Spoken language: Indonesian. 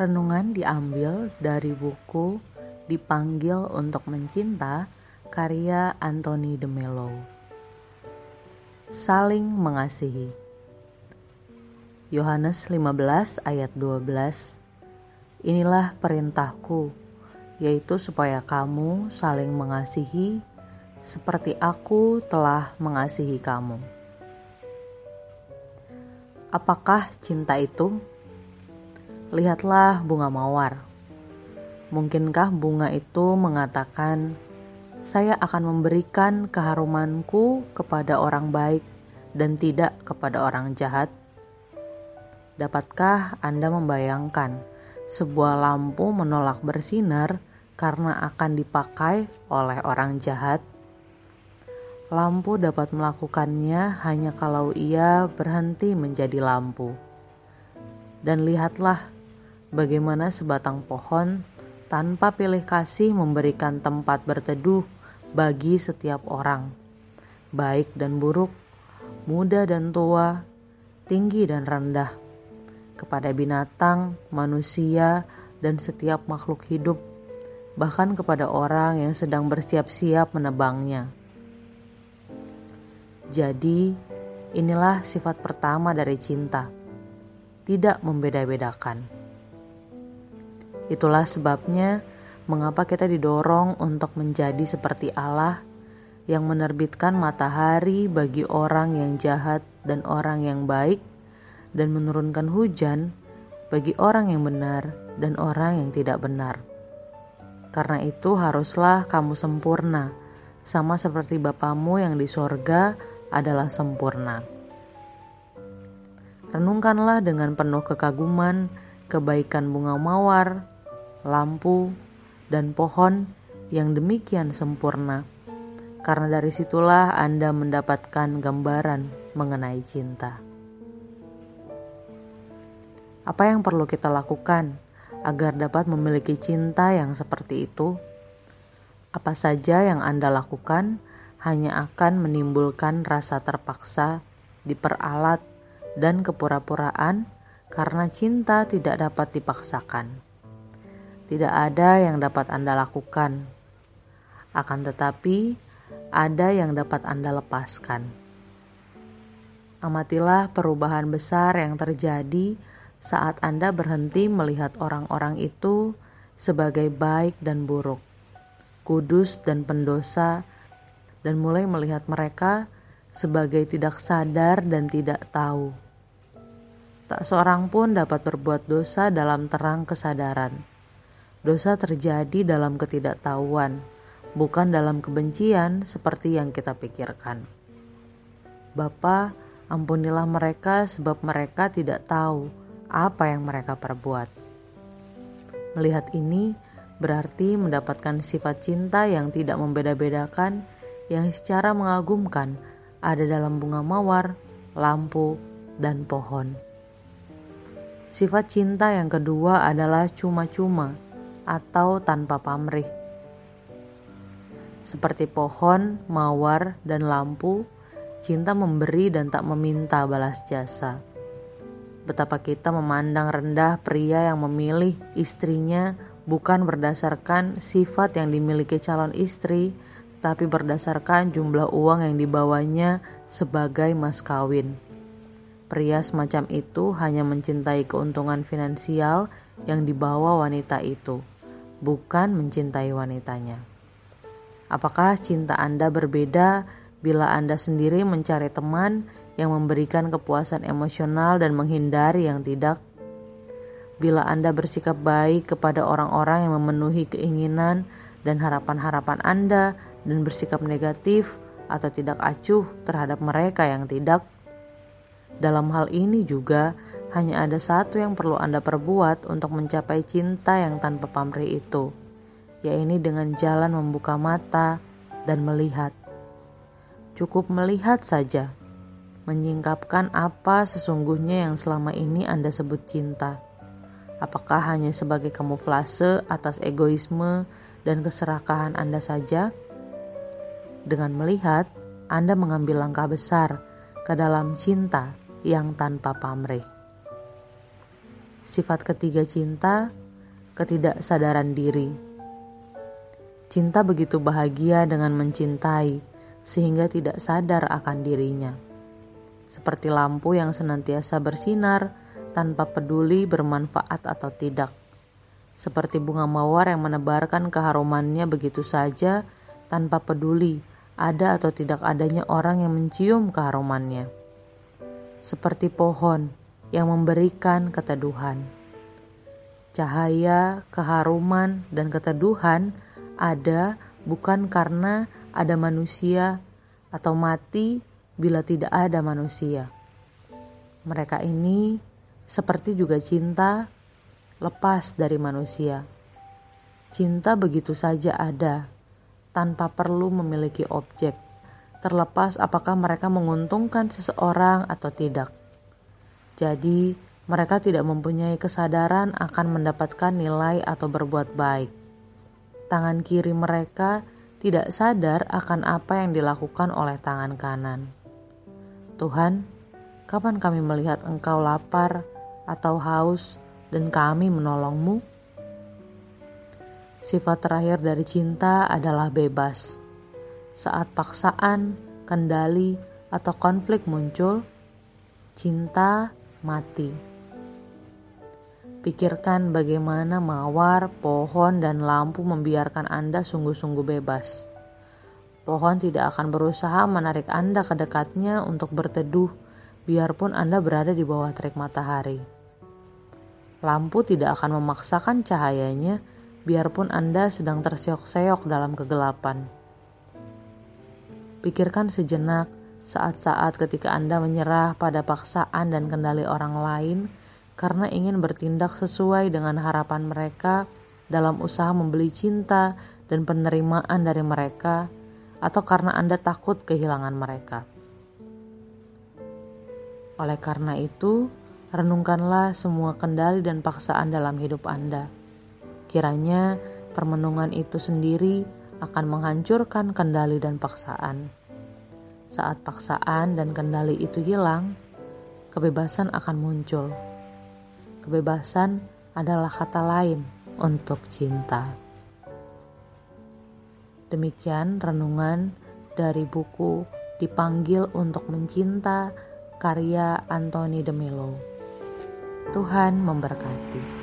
Renungan diambil dari buku Dipanggil untuk Mencinta karya Anthony de Mello. Saling mengasihi. Yohanes 15 ayat 12 Inilah perintahku, yaitu supaya kamu saling mengasihi seperti aku telah mengasihi kamu. Apakah cinta itu? Lihatlah bunga mawar. Mungkinkah bunga itu mengatakan, "Saya akan memberikan keharumanku kepada orang baik dan tidak kepada orang jahat"? Dapatkah Anda membayangkan sebuah lampu menolak bersinar karena akan dipakai oleh orang jahat? Lampu dapat melakukannya hanya kalau ia berhenti menjadi lampu. Dan lihatlah bagaimana sebatang pohon tanpa pilih kasih memberikan tempat berteduh bagi setiap orang, baik dan buruk, muda dan tua, tinggi dan rendah, kepada binatang, manusia, dan setiap makhluk hidup, bahkan kepada orang yang sedang bersiap-siap menebangnya. Jadi, inilah sifat pertama dari cinta: tidak membeda-bedakan. Itulah sebabnya mengapa kita didorong untuk menjadi seperti Allah yang menerbitkan matahari bagi orang yang jahat dan orang yang baik dan menurunkan hujan bagi orang yang benar dan orang yang tidak benar. Karena itu haruslah kamu sempurna, sama seperti Bapamu yang di sorga adalah sempurna. Renungkanlah dengan penuh kekaguman kebaikan bunga mawar, lampu, dan pohon yang demikian sempurna, karena dari situlah Anda mendapatkan gambaran mengenai cinta. Apa yang perlu kita lakukan agar dapat memiliki cinta yang seperti itu? Apa saja yang Anda lakukan hanya akan menimbulkan rasa terpaksa, diperalat, dan kepura-puraan karena cinta tidak dapat dipaksakan tidak ada yang dapat Anda lakukan. Akan tetapi, ada yang dapat Anda lepaskan. Amatilah perubahan besar yang terjadi saat Anda berhenti melihat orang-orang itu sebagai baik dan buruk, kudus dan pendosa, dan mulai melihat mereka sebagai tidak sadar dan tidak tahu. Tak seorang pun dapat berbuat dosa dalam terang kesadaran Dosa terjadi dalam ketidaktahuan, bukan dalam kebencian seperti yang kita pikirkan. Bapa, ampunilah mereka sebab mereka tidak tahu apa yang mereka perbuat. Melihat ini berarti mendapatkan sifat cinta yang tidak membeda-bedakan yang secara mengagumkan ada dalam bunga mawar, lampu, dan pohon. Sifat cinta yang kedua adalah cuma-cuma atau tanpa pamrih. Seperti pohon, mawar, dan lampu, cinta memberi dan tak meminta balas jasa. Betapa kita memandang rendah pria yang memilih istrinya bukan berdasarkan sifat yang dimiliki calon istri, tapi berdasarkan jumlah uang yang dibawanya sebagai mas kawin. Pria semacam itu hanya mencintai keuntungan finansial yang dibawa wanita itu bukan mencintai wanitanya. Apakah cinta Anda berbeda bila Anda sendiri mencari teman yang memberikan kepuasan emosional dan menghindari yang tidak? Bila Anda bersikap baik kepada orang-orang yang memenuhi keinginan dan harapan-harapan Anda dan bersikap negatif atau tidak acuh terhadap mereka yang tidak, dalam hal ini juga hanya ada satu yang perlu Anda perbuat untuk mencapai cinta yang tanpa pamrih itu, yaitu dengan jalan membuka mata dan melihat. Cukup melihat saja, menyingkapkan apa sesungguhnya yang selama ini Anda sebut cinta. Apakah hanya sebagai kamuflase atas egoisme dan keserakahan Anda saja? Dengan melihat, Anda mengambil langkah besar ke dalam cinta yang tanpa pamrih. Sifat ketiga cinta, ketidaksadaran diri. Cinta begitu bahagia dengan mencintai, sehingga tidak sadar akan dirinya. Seperti lampu yang senantiasa bersinar tanpa peduli bermanfaat atau tidak. Seperti bunga mawar yang menebarkan keharumannya begitu saja tanpa peduli ada atau tidak adanya orang yang mencium keharumannya. Seperti pohon yang memberikan keteduhan. Cahaya, keharuman, dan keteduhan ada bukan karena ada manusia atau mati bila tidak ada manusia. Mereka ini seperti juga cinta lepas dari manusia. Cinta begitu saja ada tanpa perlu memiliki objek, terlepas apakah mereka menguntungkan seseorang atau tidak. Jadi, mereka tidak mempunyai kesadaran akan mendapatkan nilai atau berbuat baik. Tangan kiri mereka tidak sadar akan apa yang dilakukan oleh tangan kanan. Tuhan, kapan kami melihat Engkau lapar atau haus dan kami menolongmu? Sifat terakhir dari cinta adalah bebas. Saat paksaan, kendali, atau konflik muncul, cinta mati. Pikirkan bagaimana mawar, pohon, dan lampu membiarkan Anda sungguh-sungguh bebas. Pohon tidak akan berusaha menarik Anda ke dekatnya untuk berteduh, biarpun Anda berada di bawah terik matahari. Lampu tidak akan memaksakan cahayanya, biarpun Anda sedang terseok-seok dalam kegelapan. Pikirkan sejenak saat-saat ketika Anda menyerah pada paksaan dan kendali orang lain karena ingin bertindak sesuai dengan harapan mereka dalam usaha membeli cinta dan penerimaan dari mereka, atau karena Anda takut kehilangan mereka. Oleh karena itu, renungkanlah semua kendali dan paksaan dalam hidup Anda. Kiranya permenungan itu sendiri akan menghancurkan kendali dan paksaan. Saat paksaan dan kendali itu hilang, kebebasan akan muncul. Kebebasan adalah kata lain untuk cinta. Demikian renungan dari buku Dipanggil untuk Mencinta karya Anthony de Mello. Tuhan memberkati.